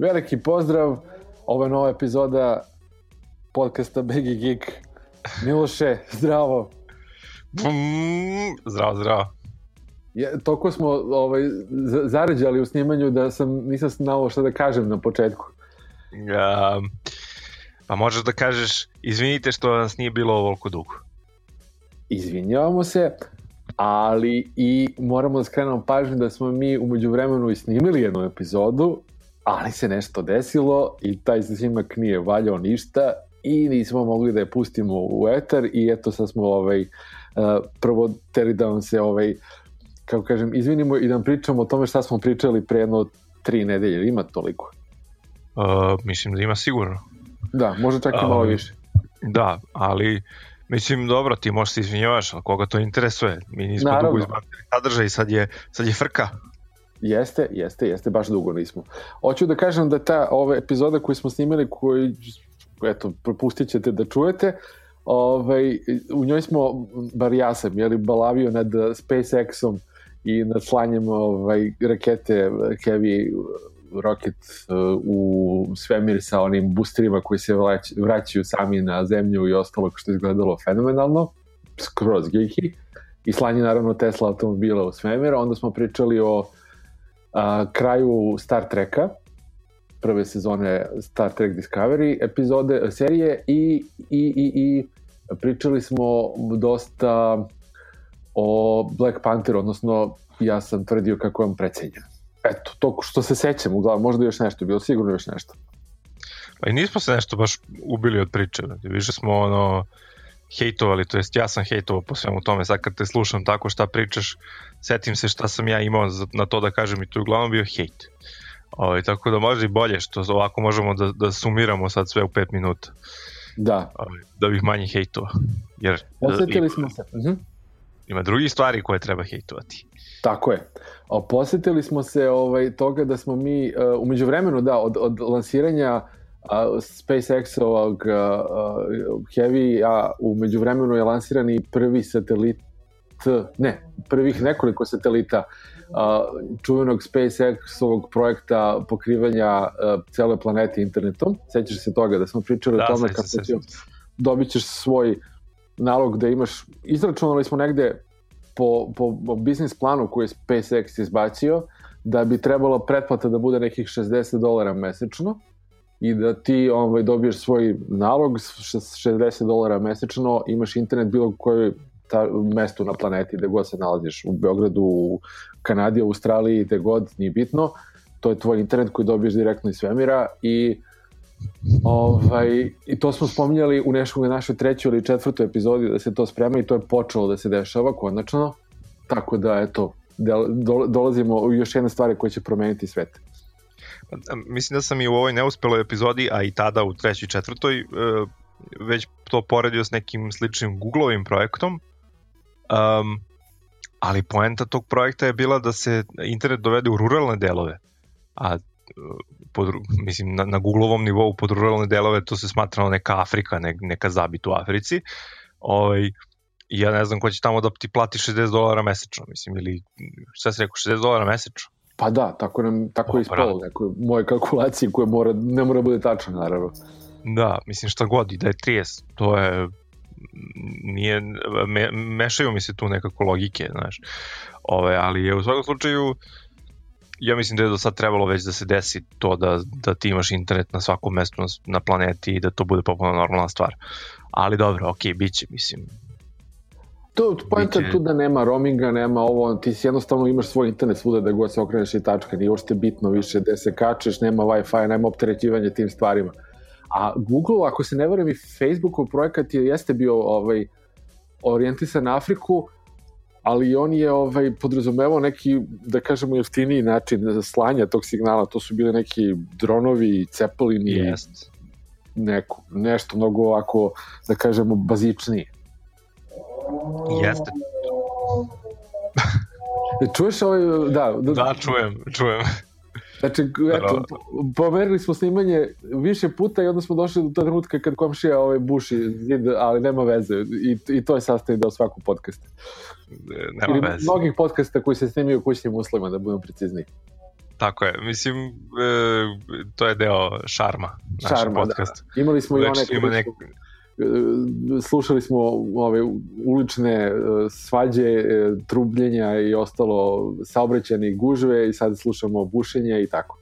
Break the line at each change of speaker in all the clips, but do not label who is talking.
Veliki pozdrav, ovo je nova epizoda podcasta Begi Geek. Miloše, zdravo.
Bum, zdravo, zdravo.
Je, toliko smo ovaj, zaređali u snimanju da sam nisam znao šta da kažem na početku.
Um, pa možeš da kažeš, izvinite što nas nije bilo ovoliko dugo.
Izvinjavamo se, ali i moramo da skrenemo pažnju da smo mi umeđu vremenu i snimili jednu epizodu, ali se nešto desilo i taj snimak nije valjao ništa i nismo mogli da je pustimo u etar i eto sad smo ovaj, uh, prvo teri da vam se ovaj, kako kažem, izvinimo i da vam pričamo o tome šta smo pričali pre jedno tri nedelje, ima toliko?
Uh, mislim da ima sigurno.
Da, možda čak i malo više.
Da, ali mislim dobro, ti možeš se izvinjavaš, ali koga to interesuje? Mi nismo Naravno. dugo izbavili sadržaj, sad je, sad je frka.
Jeste, jeste, jeste, baš dugo nismo. Hoću da kažem da ta ova epizoda koju smo snimili, koju, eto, propustit ćete da čujete, ovaj, u njoj smo, bar ja sam, jeli, balavio nad SpaceX-om i nad slanjem ovaj, rakete Heavy Rocket u svemir sa onim boosterima koji se vraćaju sami na zemlju i ostalo što je izgledalo fenomenalno, skroz geeky, i slanje naravno Tesla automobila u svemir, onda smo pričali o a, kraju Star Treka, prve sezone Star Trek Discovery epizode, serije i, i, i, i pričali smo dosta o Black Panther, odnosno ja sam tvrdio kako je on precenjen. Eto, to što se sećam, uglavnom, možda još nešto, bilo sigurno još nešto.
Pa i nismo se nešto baš ubili od priče, više smo ono hejtovali, to jest ja sam hejtovao po svemu tome, sad kad te slušam tako šta pričaš, setim se šta sam ja imao na to da kažem i to je uglavnom bio hejt. Ovaj, tako da može i bolje što ovako možemo da, da sumiramo sad sve u 5 minuta.
Da.
Ovaj, da bih manje hejtovao. Jer,
Osetili smo se. Uh mhm. -huh.
Ima drugi stvari koje treba hejtovati.
Tako je. Posetili smo se ovaj, toga da smo mi, uh, umeđu vremenu, da, od, od lansiranja uh, SpaceX-ovog uh, Heavy, a umeđu vremenu je lansiran i prvi satelit, ne, prvih nekoliko satelita uh, čuvenog SpaceX-ovog projekta pokrivanja uh, cele planete internetom. Sećaš se toga da smo pričali da, o tome kako se, dobit ćeš svoj nalog da imaš, izračunali smo negde po, po, po biznis planu koji je SpaceX izbacio, da bi trebalo pretplata da bude nekih 60 dolara mesečno i da ti ovaj, dobiješ svoj nalog 60 dolara mesečno, imaš internet bilo kojoj ta, mestu na planeti gde god se nalaziš, u Beogradu, u Kanadi, u Australiji, gde god, nije bitno, to je tvoj internet koji dobiješ direktno iz svemira i Ovaj, I to smo spominjali u neškog našoj trećoj ili četvrtoj epizodi da se to sprema i to je počelo da se dešava konačno. Tako da, eto, do, dolazimo u još jedne stvari koje će promeniti svet.
Mislim da sam i u ovoj neuspeloj epizodi, a i tada u trećoj četvrtoj, e, već to poredio s nekim sličnim Googleovim projektom. Um, ali poenta tog projekta je bila da se internet dovede u ruralne delove. A pod, mislim, na, na Googleovom nivou pod ruralne delove to se smatralo neka Afrika, ne, neka zabit u Africi. Ovaj, ja ne znam ko će tamo da ti plati 60 dolara mesečno, mislim, ili šta se rekao, 60 dolara mesečno?
Pa da, tako, nam, tako je ispalo, neko, moje kalkulacije koje mora, ne mora bude tačno, naravno.
Da, mislim šta god, i da je 30, to je nije, me, mešaju mi se tu nekako logike, znaš. Ove, ali je u svakom slučaju ja mislim da je do sad trebalo već da se desi to da, da ti imaš internet na svakom mestu na, na planeti i da to bude popuno normalna stvar. Ali dobro, ok, bit će, mislim.
To, pojenta biće... tu da nema roaminga, nema ovo, ti si jednostavno imaš svoj internet svuda da god se okreneš i tačka, nije uopšte bitno više da se kačeš, nema Wi-Fi, nema opterećivanje tim stvarima. A Google, ako se ne varam i Facebookov projekat je, jeste bio ovaj, orijentisan na Afriku, ali on je ovaj, podrazumevao neki, da kažemo, jeftiniji način za slanja tog signala. To su bile neki dronovi, cepelini,
yes.
neko, nešto mnogo ovako, da kažemo, bazičnije.
Jeste.
Čuješ ovaj, da,
da... Da, čujem, čujem.
Znači, eto, pomerili smo snimanje više puta i onda smo došli do trenutka kad komšija ovaj buši zid, ali nema veze. I, i to je sastavni deo svakog podcasta.
Nema Ili veze.
mnogih podcasta koji se snimaju u kućnim uslovima, da budemo precizni.
Tako je, mislim, e, to je deo šarma našeg
Šarma, da.
podcasta.
Imali smo i one
Znači, ima nek...
slušali smo ove ulične e, svađe, e, trubljenja i ostalo saobraćajne gužve i sad slušamo bušenje i tako.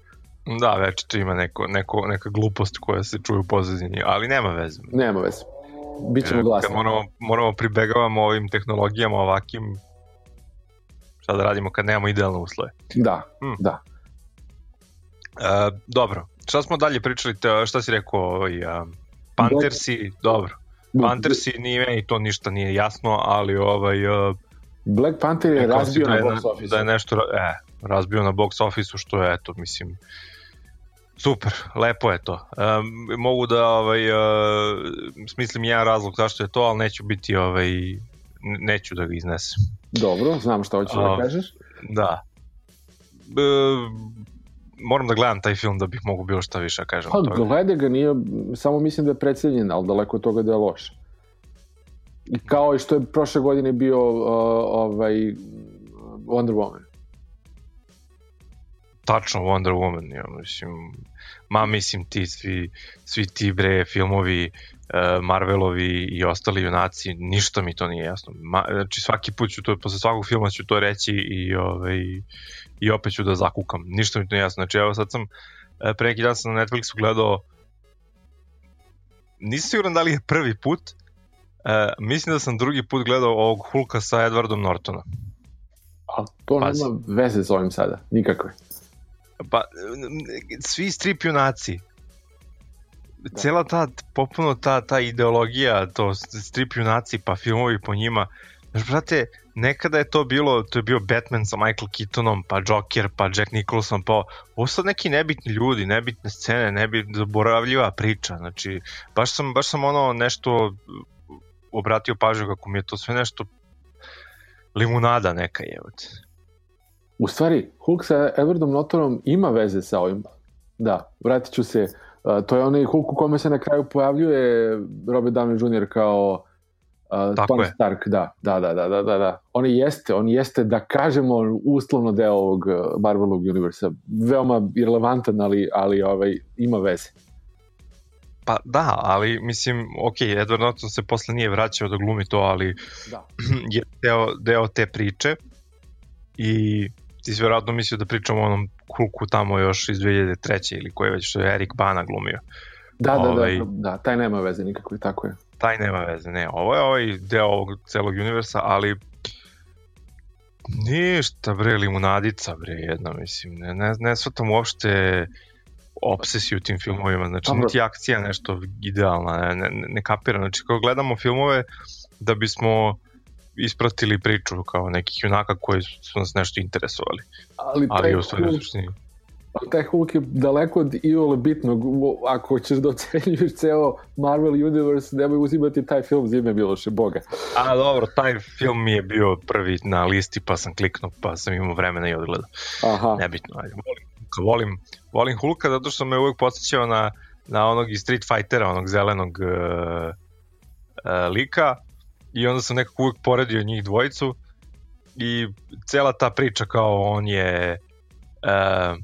Da, večito ima neko, neko, neka glupost koja se čuje u pozadini, ali nema veze.
Nema veze. Bićemo
E,
glasni.
Kad moramo, moramo pribegavamo ovim tehnologijama ovakvim, šta da radimo kad nemamo idealne uslove.
Da,
Hmm.
da.
E, dobro, šta smo dalje pričali, te, šta si rekao, ovaj, a, Panthersi, dobro, Panthersi nije meni to ništa nije jasno, ali ovaj, a,
Black Panther je razbio
da
na
je,
box office.
da je nešto, e, razbio na box office što je, eto, mislim, super, lepo je to. Um, mogu da ovaj, uh, smislim jedan razlog zašto je to, ali neću biti ovaj, neću da ga iznesem.
Dobro, znam šta hoćeš
A,
da kažeš.
Da. E, moram da gledam taj film da bih mogu bilo šta više da kažem.
Pa glede ga, nije, samo mislim da je predstavljen, ali daleko od toga da je loš. I kao i što je prošle godine bio uh, ovaj Wonder Woman.
Tačno Wonder Woman, ja mislim, ma mislim ti svi, svi ti bre filmovi Marvelovi i ostali junaci, ništa mi to nije jasno. Ma, znači svaki put ću to, posle svakog filma ću to reći i, ovaj, i opet ću da zakukam. Ništa mi to nije jasno. Znači evo sad sam, e, pre neki dan sam na Netflixu gledao, nisam siguran da li je prvi put, e, mislim da sam drugi put gledao ovog Hulka sa Edwardom Nortonom.
A to
Pazi.
nema veze s ovim sada, nikakve.
Pa, svi strip junaci. Cela ta, popuno ta, ta ideologija, to strip junaci, pa filmovi po njima. Znaš, brate, nekada je to bilo, to je bio Batman sa Michael Keatonom, pa Joker, pa Jack Nicholson, pa ovo sad neki nebitni ljudi, nebitne scene, nebit, zaboravljiva priča. Znači, baš sam, baš sam ono nešto obratio pažnju kako mi je to sve nešto limunada neka je.
U stvari, Hulk sa Edwardom Nortonom ima veze sa ovim. Da, vratit ću se. Uh, to je onaj Hulk u kome se na kraju pojavljuje Robert Downey Jr. kao uh,
Tako
Tony
je.
Stark. Da, da, da, da, da, da. On jeste, on jeste, da kažemo, uslovno deo ovog Marvelovog universa. Veoma irrelevantan, ali, ali ovaj, ima veze.
Pa da, ali mislim, ok, Edward Norton se posle nije vraćao da glumi to, ali
Da.
je deo, deo te priče i ti si vjerojatno mislio da pričamo o onom Hulku tamo još iz 2003. ili koje već što je Erik Bana glumio.
Da, da,
Ovaj-
da, da, taj nema veze nikakve, tako je.
Taj nema veze, ne, ovo je ovaj deo ovog celog universa, ali ništa bre, limunadica bre jedna, mislim, ne, ne, ne shvatam uopšte obsesiju tim filmovima, znači
Dobro.
niti akcija nešto idealna, ne, ne, ne kapiram, znači kao gledamo filmove da bismo ispratili priču kao nekih junaka koji su nas nešto interesovali,
Ali, taj
ali u stvari
Hulk-
suštini
Ali taj Hulk je daleko od iole bitnog. Ako ćeš da ocenjuješ ceo Marvel Universe, nemoj uzimati taj film zime Miloše Boga.
A dobro, taj film mi je bio prvi na listi pa sam kliknuo pa sam imao vremena i odgledao.
Aha,
nebitno, ajde, volim volim, volim Hulka zato što me uvek podsjećao na, na onog iz Street Fightera, onog zelenog uh, uh, lika i onda sam nekako uvek poredio njih dvojicu i cela ta priča kao on je uh,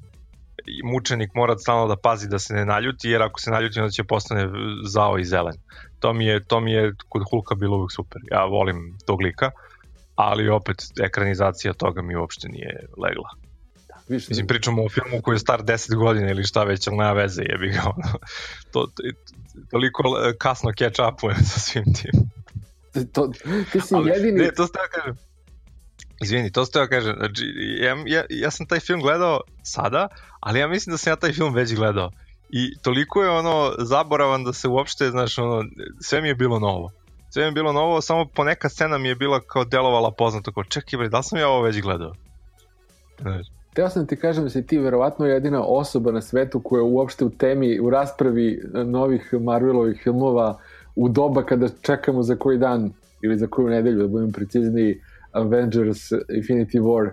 mučenik mora stalno da pazi da se ne naljuti jer ako se naljuti onda će postane zao i zelen. To mi je, to mi je kod Hulka bilo uvek super. Ja volim tog lika, ali opet ekranizacija toga mi uopšte nije legla.
više.
Mislim, pričamo o filmu koji je star 10 godina ili šta već, ali nema veze, jebi ga, ono. To, to, toliko e, kasno catch upujem sa svim tim.
To, ti si
Ali,
jedini...
Ne, to ste ja kažem. Izvini, to ste ja kažem. Znači, ja, ja, ja sam taj film gledao sada, ali ja mislim da sam ja taj film već gledao. I toliko je ono zaboravan da se uopšte, znaš, ono, sve mi je bilo novo. Sve mi je bilo novo, samo poneka scena mi je bila kao delovala poznato, kao čekaj bre, da sam ja ovo već gledao? Znaš,
Teo sam ti kažem da si ti verovatno jedina osoba na svetu koja je uopšte u temi, u raspravi novih Marvelovih filmova u doba kada čekamo za koji dan ili za koju nedelju, da budem precizniji, Avengers Infinity War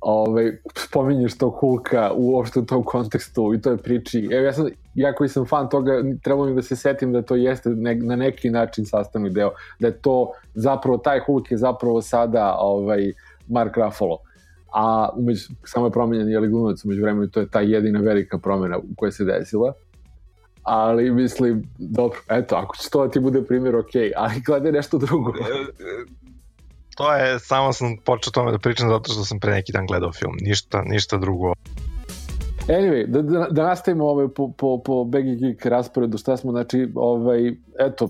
ovaj, spominješ tog Hulka uopšte u tom kontekstu i toj priči. Evo, ja, sam, ja koji sam fan toga, trebalo mi da se setim da to jeste ne, na neki način sastavni deo, da je to zapravo, taj Hulk je zapravo sada ovaj, Mark Ruffalo a umeć, samo je promenjen je li glumac umeđu vremenu, to je ta jedina velika promena u kojoj se desila. Ali mislim, dobro, eto, ako će to da ti bude primjer, ok, ali gledaj nešto drugo. E, e,
to je, samo sam počeo tome da pričam zato što sam pre neki dan gledao film, ništa, ništa drugo.
Anyway, da, da, da nastavimo ovaj, po, po, po BG Geek rasporedu, šta smo, znači, ovaj, eto,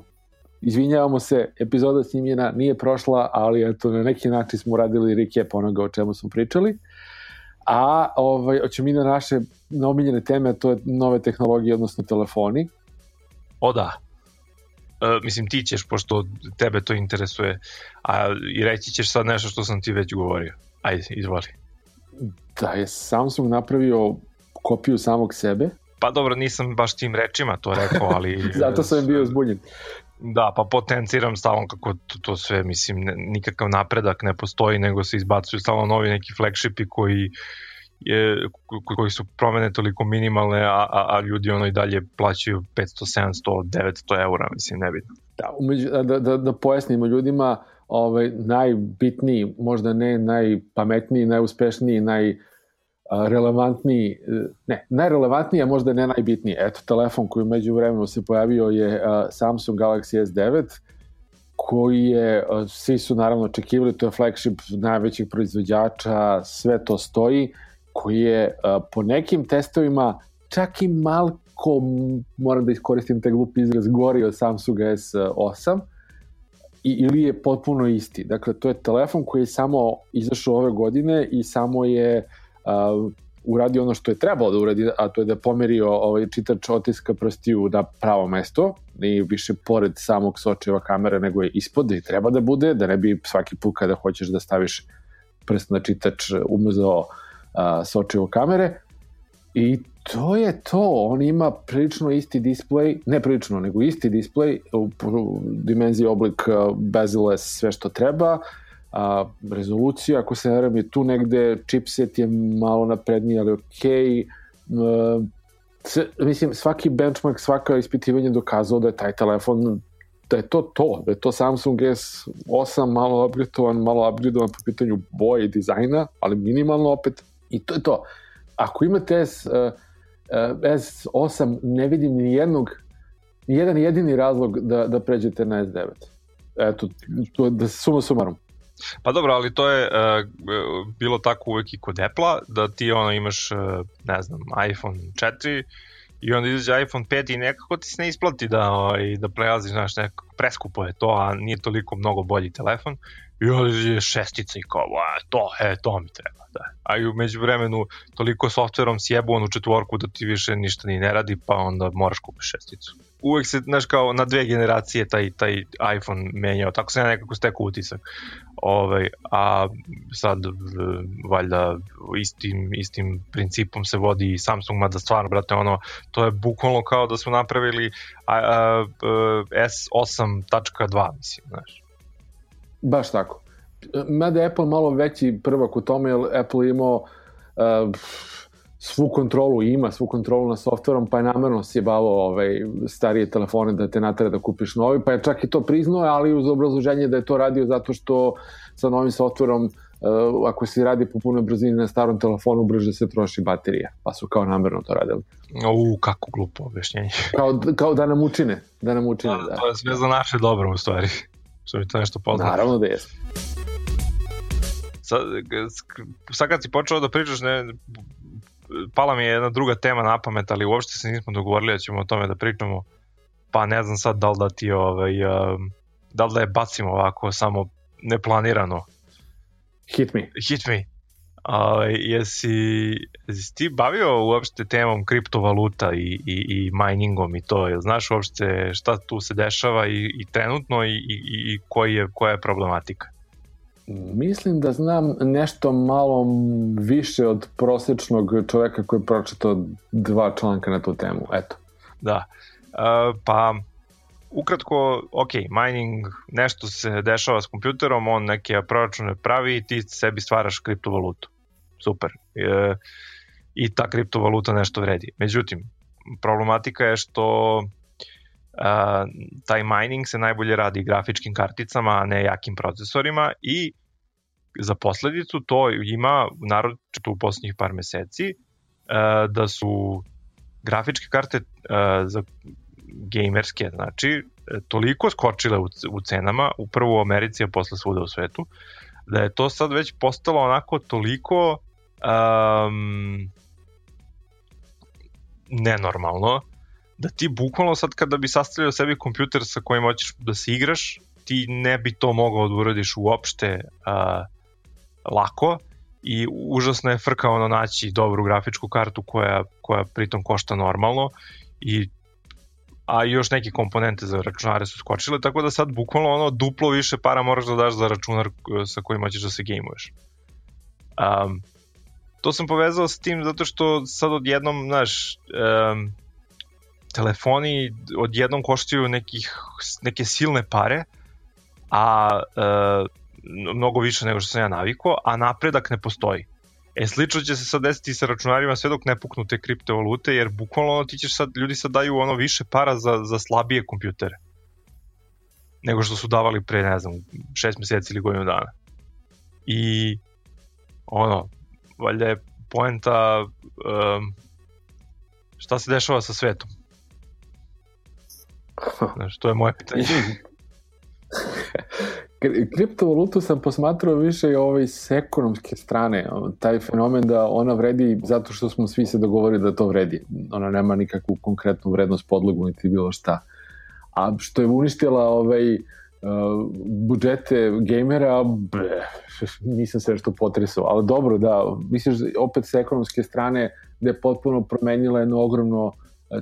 izvinjavamo se, epizoda snimljena nije prošla, ali eto, na neki način smo uradili recap onoga o čemu smo pričali. A ovaj, hoćemo mi na naše naomiljene teme, to je nove tehnologije, odnosno telefoni.
O da. E, mislim, ti ćeš, pošto tebe to interesuje, a i reći ćeš sad nešto što sam ti već govorio. Ajde, izvoli.
Da je Samsung napravio kopiju samog sebe.
Pa dobro, nisam baš tim rečima to rekao, ali...
Zato sam bio zbunjen.
Da, pa potenciram stalno kako to, to sve, mislim, ne, nikakav napredak ne postoji, nego se izbacuju stalno novi neki flagshipi koji je, koji su promene toliko minimalne, a, a, a ljudi ono i dalje plaćaju 500, 700, 900 eura, mislim, nebitno.
Da, umeđu, da, da, da pojasnimo ljudima, ovaj, najbitniji, možda ne najpametniji, najuspešniji, naj relevantniji, ne, najrelevantniji, a možda ne najbitniji. Eto, telefon koji među vremenu se pojavio je Samsung Galaxy S9, koji je, svi su naravno očekivali, to je flagship najvećih proizvođača, sve to stoji, koji je po nekim testovima čak i malko, moram da iskoristim taj glup izraz, gori od Samsunga S8, i, ili je potpuno isti. Dakle, to je telefon koji je samo izašao ove godine i samo je uh, uh, uradio ono što je trebalo da uradi, a to je da pomerio ovaj čitač otiska prstiju na pravo mesto, nije više pored samog sočeva kamere, nego je ispod i treba da bude, da ne bi svaki put kada hoćeš da staviš prst na čitač umezao sočevo kamere. I to je to, on ima prilično isti display, ne prilično, nego isti display u, dimenziji oblik bezel sve što treba, a, rezolucija, ako se ne je tu negde, chipset je malo napredniji, ali ok. A, se, mislim, svaki benchmark, svaka ispitivanje dokazao da je taj telefon da je to to, da je to Samsung S8 malo upgradovan, malo upgradovan po pitanju boje i dizajna, ali minimalno opet i to je to. Ako imate S, uh, uh, S8, ne vidim ni jednog, ni jedan jedini razlog da, da pređete na S9. Eto, to, da suma sumarom.
Pa dobro, ali to je uh, bilo tako uvek i kod Apple-a, da ti ono imaš, uh, ne znam, iPhone 4 i onda izađe iPhone 5 i nekako ti se ne isplati da, ovaj, da prelaziš, znaš, nekako preskupo je to, a nije toliko mnogo bolji telefon i onda je šestica i kao, to, e, to mi treba, da. A i umeđu vremenu toliko softverom sjebu onu četvorku da ti više ništa ni ne radi, pa onda moraš kupiš šesticu. Uvek se, znaš, kao na dve generacije taj, taj iPhone menjao, tako se ja nekako stekao utisak. Ove, ovaj, a sad, valjda, istim, istim principom se vodi i Samsung, mada stvarno, brate, ono, to je bukvalno kao da smo napravili a, a, a, S8.2, mislim, znaš
Baš tako. Mada je Apple malo veći prvak u tome, jer Apple imao uh, svu kontrolu, ima svu kontrolu na softverom, pa je namerno sjebalo ovaj, starije telefone da te natere da kupiš novi, pa je čak i to priznao, ali uz obrazloženje da je to radio zato što sa novim softverom uh, ako se radi po punoj brzini na starom telefonu, brže se troši baterija. Pa su kao namerno to radili.
U, kako glupo objašnjenje.
kao, kao da nam učine. Da nam učine, da.
da. To je sve za naše dobro, u stvari što mi to nešto poznato.
Naravno da jeste.
Sad, sad kad si počeo da pričaš, ne, pala mi je jedna druga tema na pamet, ali uopšte se nismo dogovorili da ćemo o tome da pričamo, pa ne znam sad da li da ti ovaj, da li da je bacimo ovako samo neplanirano.
Hit me.
Hit me. A, jesi, jesi ti bavio uopšte temom kriptovaluta i, i, i miningom i to? Jel znaš uopšte šta tu se dešava i, i trenutno i, i, i koji je, koja je problematika?
Mislim da znam nešto malo više od prosečnog čoveka koji je pročitao dva članka na tu temu. Eto.
Da. Uh, pa ukratko, ok, mining, nešto se dešava s kompjuterom, on neke proračune pravi i ti sebi stvaraš kriptovalutu super. E, I ta kriptovaluta nešto vredi. Međutim, problematika je što a, taj mining se najbolje radi grafičkim karticama, a ne jakim procesorima i za posledicu to ima, naročito u poslednjih par meseci, da su grafičke karte za gamerske, znači, toliko skočile u, u cenama, upravo u Americi, a posle svuda u svetu, da je to sad već postalo onako toliko um, nenormalno, da ti bukvalno sad kada bi sastavljao sebi kompjuter sa kojim hoćeš da se igraš, ti ne bi to mogao da uradiš uopšte uh, lako i užasno je frka ono naći dobru grafičku kartu koja, koja pritom košta normalno i a još neke komponente za računare su skočile, tako da sad bukvalno ono duplo više para moraš da daš za računar sa kojim ćeš da se gejmuješ. Um, to sam povezao s tim zato što sad odjednom, znaš, um, telefoni odjednom koštaju nekih, neke silne pare, a uh, mnogo više nego što sam ja naviko, a napredak ne postoji. E, slično će se sad desiti sa računarima sve dok ne puknu te kriptovalute, jer bukvalno ono, ti ćeš sad, ljudi sad daju ono više para za, za slabije kompjutere nego što su davali pre, ne znam, šest meseci ili godinu dana. I ono, valjda je poenta um, šta se dešava sa svetom. Znaš, to je moje pitanje.
Kriptovalutu sam posmatrao više ovaj s ekonomske strane. Taj fenomen da ona vredi zato što smo svi se dogovorili da to vredi. Ona nema nikakvu konkretnu vrednost podlogu niti bilo šta. A što je uništila ovaj, uh, budžete gamera, bre, nisam se nešto potresao. Ali dobro, da, misliš opet s ekonomske strane da je potpuno promenila jedno ogromno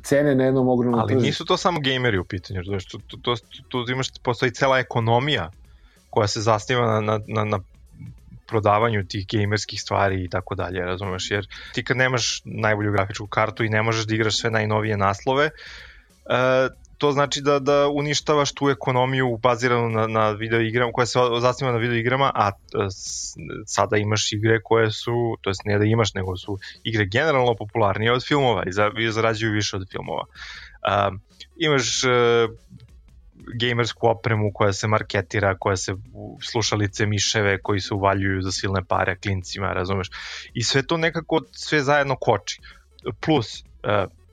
cene na jednom ogromnom
Ali tržištu. nisu to samo gameri u pitanju, znači to, to, to, to, to imaš, postoji cela ekonomija koja se zasniva na, na, na, na prodavanju tih gamerskih stvari i tako dalje, razumeš, jer ti kad nemaš najbolju grafičku kartu i ne možeš da igraš sve najnovije naslove, uh, to znači da, da uništavaš tu ekonomiju baziranu na, na video igrama, koja se zasniva na video igrama, a sada imaš igre koje su, to jest ne da imaš, nego su igre generalno popularnije od filmova i, za, i zarađuju više od filmova. Uh, imaš uh, gamersku opremu koja se marketira, koja se slušalice miševe koji se uvaljuju za silne pare klincima, razumeš? I sve to nekako sve zajedno koči. Plus, uh,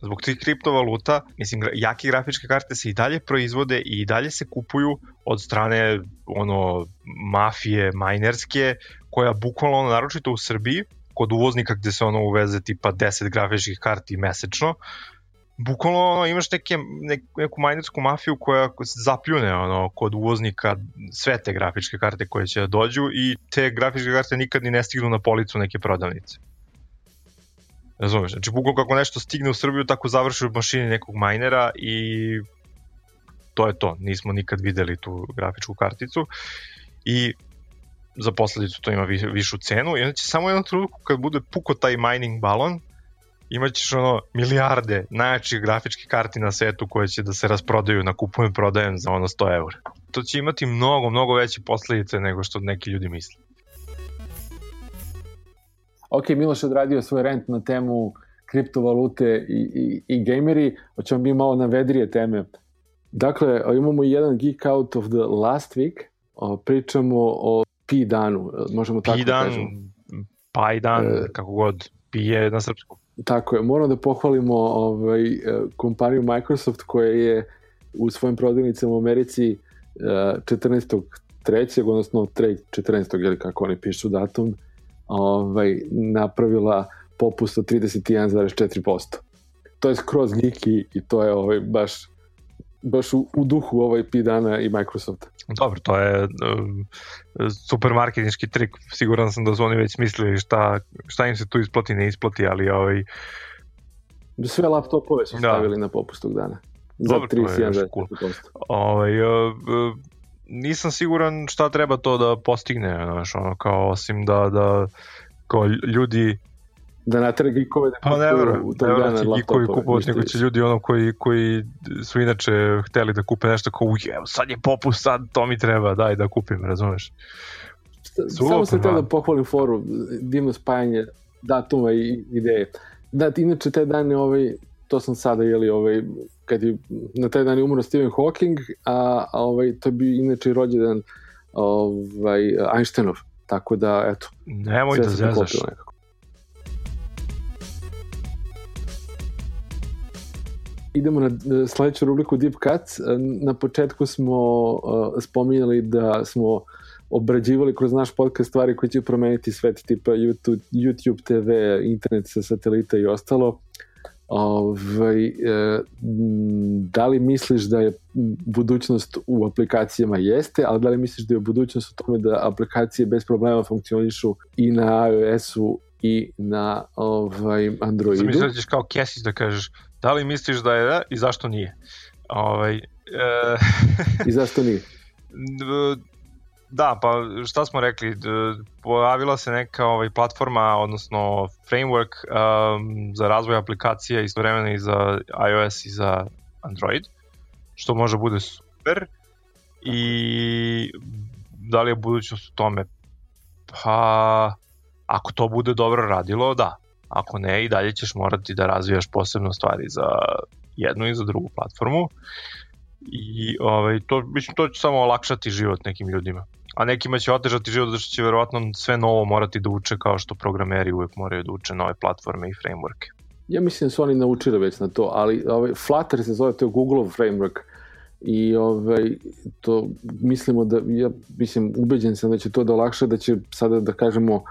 zbog tih kriptovaluta, mislim, jake grafičke karte se i dalje proizvode i dalje se kupuju od strane ono mafije majnerske, koja bukvalno, naročito u Srbiji, kod uvoznika gde se ono uveze tipa 10 grafičkih karti mesečno, bukvalno ono, imaš neke, nek, neku majnersku mafiju koja zapljune ono, kod uvoznika sve te grafičke karte koje će da dođu i te grafičke karte nikad ni ne stignu na policu neke prodavnice. Razumeš? Znači, bukvalno kako nešto stigne u Srbiju, tako završi u mašini nekog majnera i to je to. Nismo nikad videli tu grafičku karticu i za posledicu to ima višu cenu i onda će samo jednom trenutku kad bude puko taj mining balon, imaćeš ono milijarde najjačih grafičkih karti na svetu koje će da se rasprodaju na kupujem prodajem za ono 100 eur. To će imati mnogo, mnogo veće posledice nego što neki ljudi misle.
Ok, Miloš je odradio svoj rent na temu kriptovalute i, i, i gameri, hoćemo mi malo na vedrije teme. Dakle, imamo jedan geek out of the last week, pričamo o Pi danu, možemo tako
da kažemo. Pi dan, e, kako god, Pi je na srpskom.
Tako je, moram da pohvalimo ovaj, e, kompaniju Microsoft koja je u svojim prodavnicama u Americi 14. E, trećeg, odnosno 3. 14. ili kako oni pišu datum, ovaj, napravila popust od 31,4%. To je skroz geeky i to je ovaj, baš baš u, u duhu ovaj P-dana i Microsoft.
Dobro, to je uh, super marketinški trik, siguran sam da su oni već mislili šta, šta im se tu isplati, ne isplati, ali ovaj...
Sve laptopove su da. stavili na popust tog dana. Za Dobro, 31,4%. Cool.
Ovaj, uh, uh, nisam siguran šta treba to da postigne, znaš, ono, kao osim da, da kao ljudi
da natere gikove da
pa ne verujem, ne verujem da će gikovi kupovati, nego će ljudi ono koji, koji su inače hteli da kupe nešto kao, evo sad je popust, sad to mi treba, daj da kupim, razumeš?
Sulop, Samo sam teo da pohvalim foru, divno spajanje datuma i ideje. Da, inače te dane ovaj, to sam sada, jeli, ovaj, kad je na taj dan je umro Stephen Hawking, a, a ovaj, to bi inače rođendan ovaj, Einsteinov. Tako da, eto.
Nemoj da zezaš.
Idemo na sledeću rubriku Deep Cuts. Na početku smo uh, spominjali da smo obrađivali kroz naš podcast stvari koje će promeniti svet tipa YouTube, YouTube TV, internet sa satelita i ostalo. Ovaj, e, da li misliš da je budućnost u aplikacijama jeste, ali da li misliš da je budućnost u tome da aplikacije bez problema funkcionišu i na iOS-u i na ovaj, Androidu?
Mislim da ćeš kao Kesić da kažeš da li misliš da je da i zašto nije? Ovaj, e...
I zašto nije?
Da, pa šta smo rekli, pojavila se neka ovaj, platforma, odnosno framework um, za razvoj aplikacija istovremeno i za iOS i za Android, što može bude super i da li je budućnost u tome? Pa, ako to bude dobro radilo, da. Ako ne, i dalje ćeš morati da razvijaš posebno stvari za jednu i za drugu platformu i ovaj, to, mislim, to će samo olakšati život nekim ljudima a nekima će otežati život što će verovatno sve novo morati da uče kao što programeri uvek moraju da uče nove platforme i frameworke.
Ja mislim da su oni naučili već na to, ali ovaj, Flutter se zove, to je Google framework i ovaj, to mislimo da, ja mislim, ubeđen sam da će to da olakša, da će sada da kažemo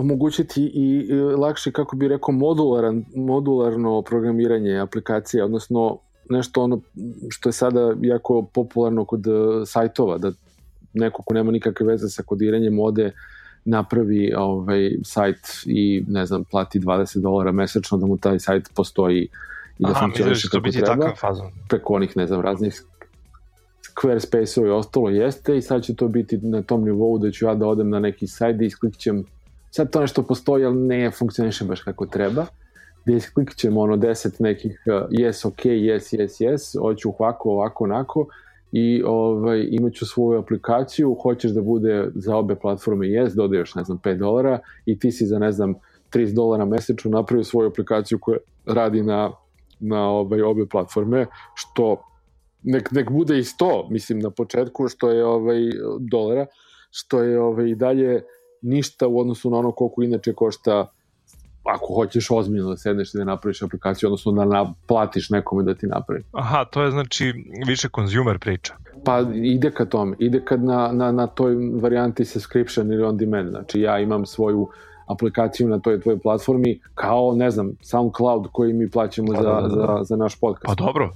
omogućiti i lakše, kako bi rekao, modularan, modularno programiranje aplikacije, odnosno nešto ono što je sada jako popularno kod e, sajtova, da neko ko nema nikakve veze sa kodiranjem ode napravi ovaj sajt i ne znam plati 20 dolara mesečno da mu taj sajt postoji i da funkcioniše kako biti treba. Fazon. Preko onih ne znam raznih Squarespace-ova i ostalo jeste i sad će to biti na tom nivou da ću ja da odem na neki sajt i isklikćem sad to nešto postoji, ali ne funkcioniše baš kako treba gde isklikćemo ono 10 nekih uh, yes, ok, yes, yes, yes, hoću ovako, ovako, onako i ovaj, imaću svoju aplikaciju, hoćeš da bude za obe platforme yes, dodaješ, ne znam, 5 dolara i ti si za, ne znam, 30 dolara mesečno napravio svoju aplikaciju koja radi na, na ovaj, obe platforme, što nek, nek bude i 100, mislim, na početku, što je ovaj, dolara, što je ovaj, i dalje ništa u odnosu na ono koliko inače košta ako hoćeš ozbiljno da sedneš i da napraviš aplikaciju, odnosno da naplatiš nekome da ti napravi.
Aha, to je znači više consumer priča.
Pa ide ka tome, ide kad na, na, na toj varijanti subscription ili on demand, znači ja imam svoju aplikaciju na toj tvojoj platformi kao, ne znam, SoundCloud koji mi plaćamo pa, za, da, da, da. za, za naš podcast.
Pa dobro.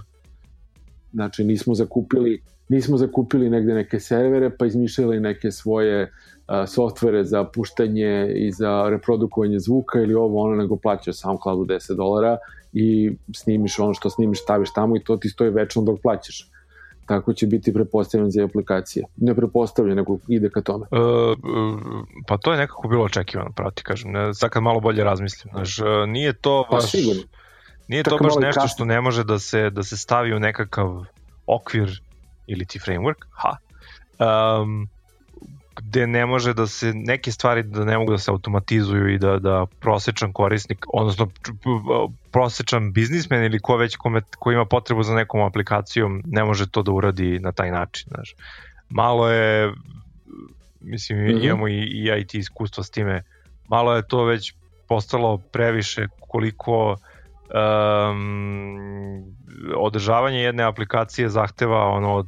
Znači nismo zakupili nismo zakupili negde neke servere pa izmišljali neke svoje softvere za puštanje i za reprodukovanje zvuka ili ovo ono, nego plaćaš SoundCloudu 10 dolara i snimiš ono što snimiš, staviš tamo i to ti stoji večno dok plaćaš. Tako će biti prepostavljen za aplikacije. Ne prepostavljen, nego ide ka tome. E,
pa to je nekako bilo očekivano, pravo ti kažem. Ne, sad kad malo bolje razmislim. Znaš, e, nije to pa baš... Pa sigurno. Nije to baš nešto što ne može da se, da se stavi u nekakav okvir ili ti framework, ha, um, gde ne može da se neke stvari da ne mogu da se automatizuju i da, da prosečan korisnik, odnosno prosečan biznismen ili ko već kome, ko ima potrebu za nekom aplikacijom ne može to da uradi na taj način. Znaš. Malo je, mislim mm -hmm. imamo i, i IT iskustvo s time, malo je to već postalo previše koliko um, održavanje jedne aplikacije zahteva ono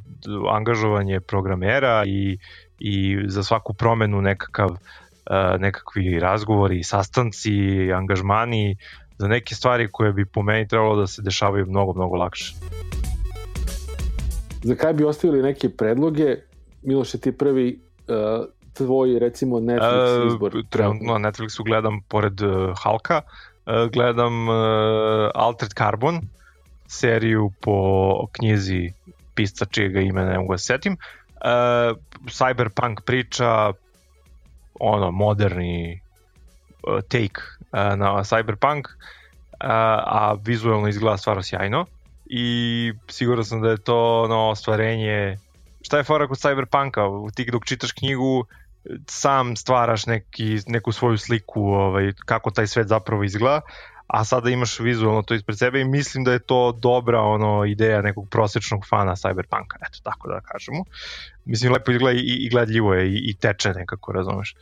angažovanje programera i i za svaku promenu nekakav uh, nekakvi razgovori, sastanci, angažmani za neke stvari koje bi po meni trebalo da se dešavaju mnogo, mnogo lakše.
Za kraj bi ostavili neke predloge. Miloše, ti prvi uh, tvoj, recimo, Netflix uh, izbor?
Trenutno na Netflixu gledam, pored uh, Halka, uh, gledam uh, Altered Carbon, seriju po knjizi pisca čijega ime ne mogu da setim. Uh, cyberpunk priča, ono, moderni take na cyberpunk, a vizualno izgleda stvarno sjajno i siguran sam da je to ono ostvarenje šta je fora kod cyberpunka ti dok čitaš knjigu sam stvaraš neki, neku svoju sliku ovaj, kako taj svet zapravo izgleda a sada imaš vizualno to ispred sebe i mislim da je to dobra ono ideja nekog prosečnog fana Cyberpunka, eto tako da kažemo. Mislim lepo izgleda i, i gledljivo je i, i teče nekako, razumeš.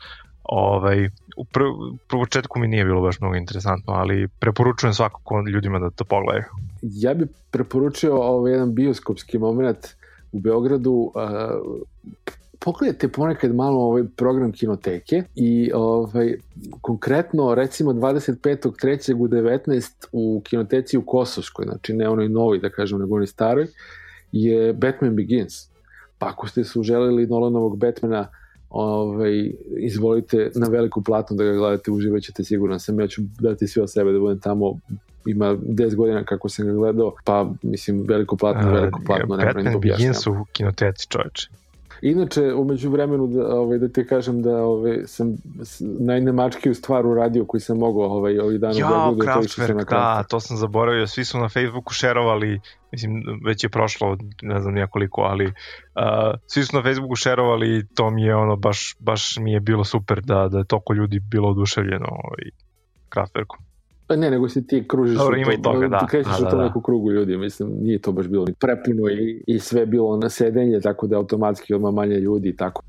Ovaj, u pr početku mi nije bilo baš mnogo interesantno, ali preporučujem svakako ljudima da to pogledaju.
Ja bih preporučio ovaj jedan bioskopski moment u Beogradu, uh, pogledajte ponekad malo ovaj program kinoteke i ovaj konkretno recimo 25.3. u 19 u kinoteci u Kosovskoj, znači ne onoj novi da kažem nego onoj staroj, je Batman Begins. Pa ako ste se uželili Nolanovog Batmana ovaj, izvolite na veliku platnu da ga gledate, uživaćete siguran sam, ja ću dati sve o sebe da budem tamo ima 10 godina kako sam ga gledao, pa mislim veliko platno, veliko platno,
ne Batman Begins u kinoteci čoveče.
Inače, umeđu vremenu, da, ovaj, da ti kažem da ovaj, sam najnemačkiju stvar uradio koji sam mogao ovaj, ovih dana
ja, Beogradu. Kraftwerk, da, to sam zaboravio. Svi su na Facebooku šerovali, mislim, već je prošlo, ne znam nijakoliko, ali uh, svi su na Facebooku šerovali i to mi je ono, baš, baš mi je bilo super da, da je toliko ljudi bilo oduševljeno ovaj, Kraftwerkom.
Pa ne, nego si ti kružiš
Dobro, ima i toga, da.
krećeš da, u tom da, neku krugu ljudi, mislim, nije to baš bilo prepuno i, i sve bilo na sedenje, tako da automatski odmah manje ljudi i tako.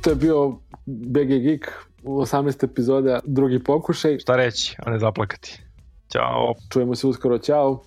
To je bio BG Geek, 18 epizoda, drugi pokušaj.
Šta reći, a ne zaplakati. Ćao.
Čujemo se uskoro, ćao.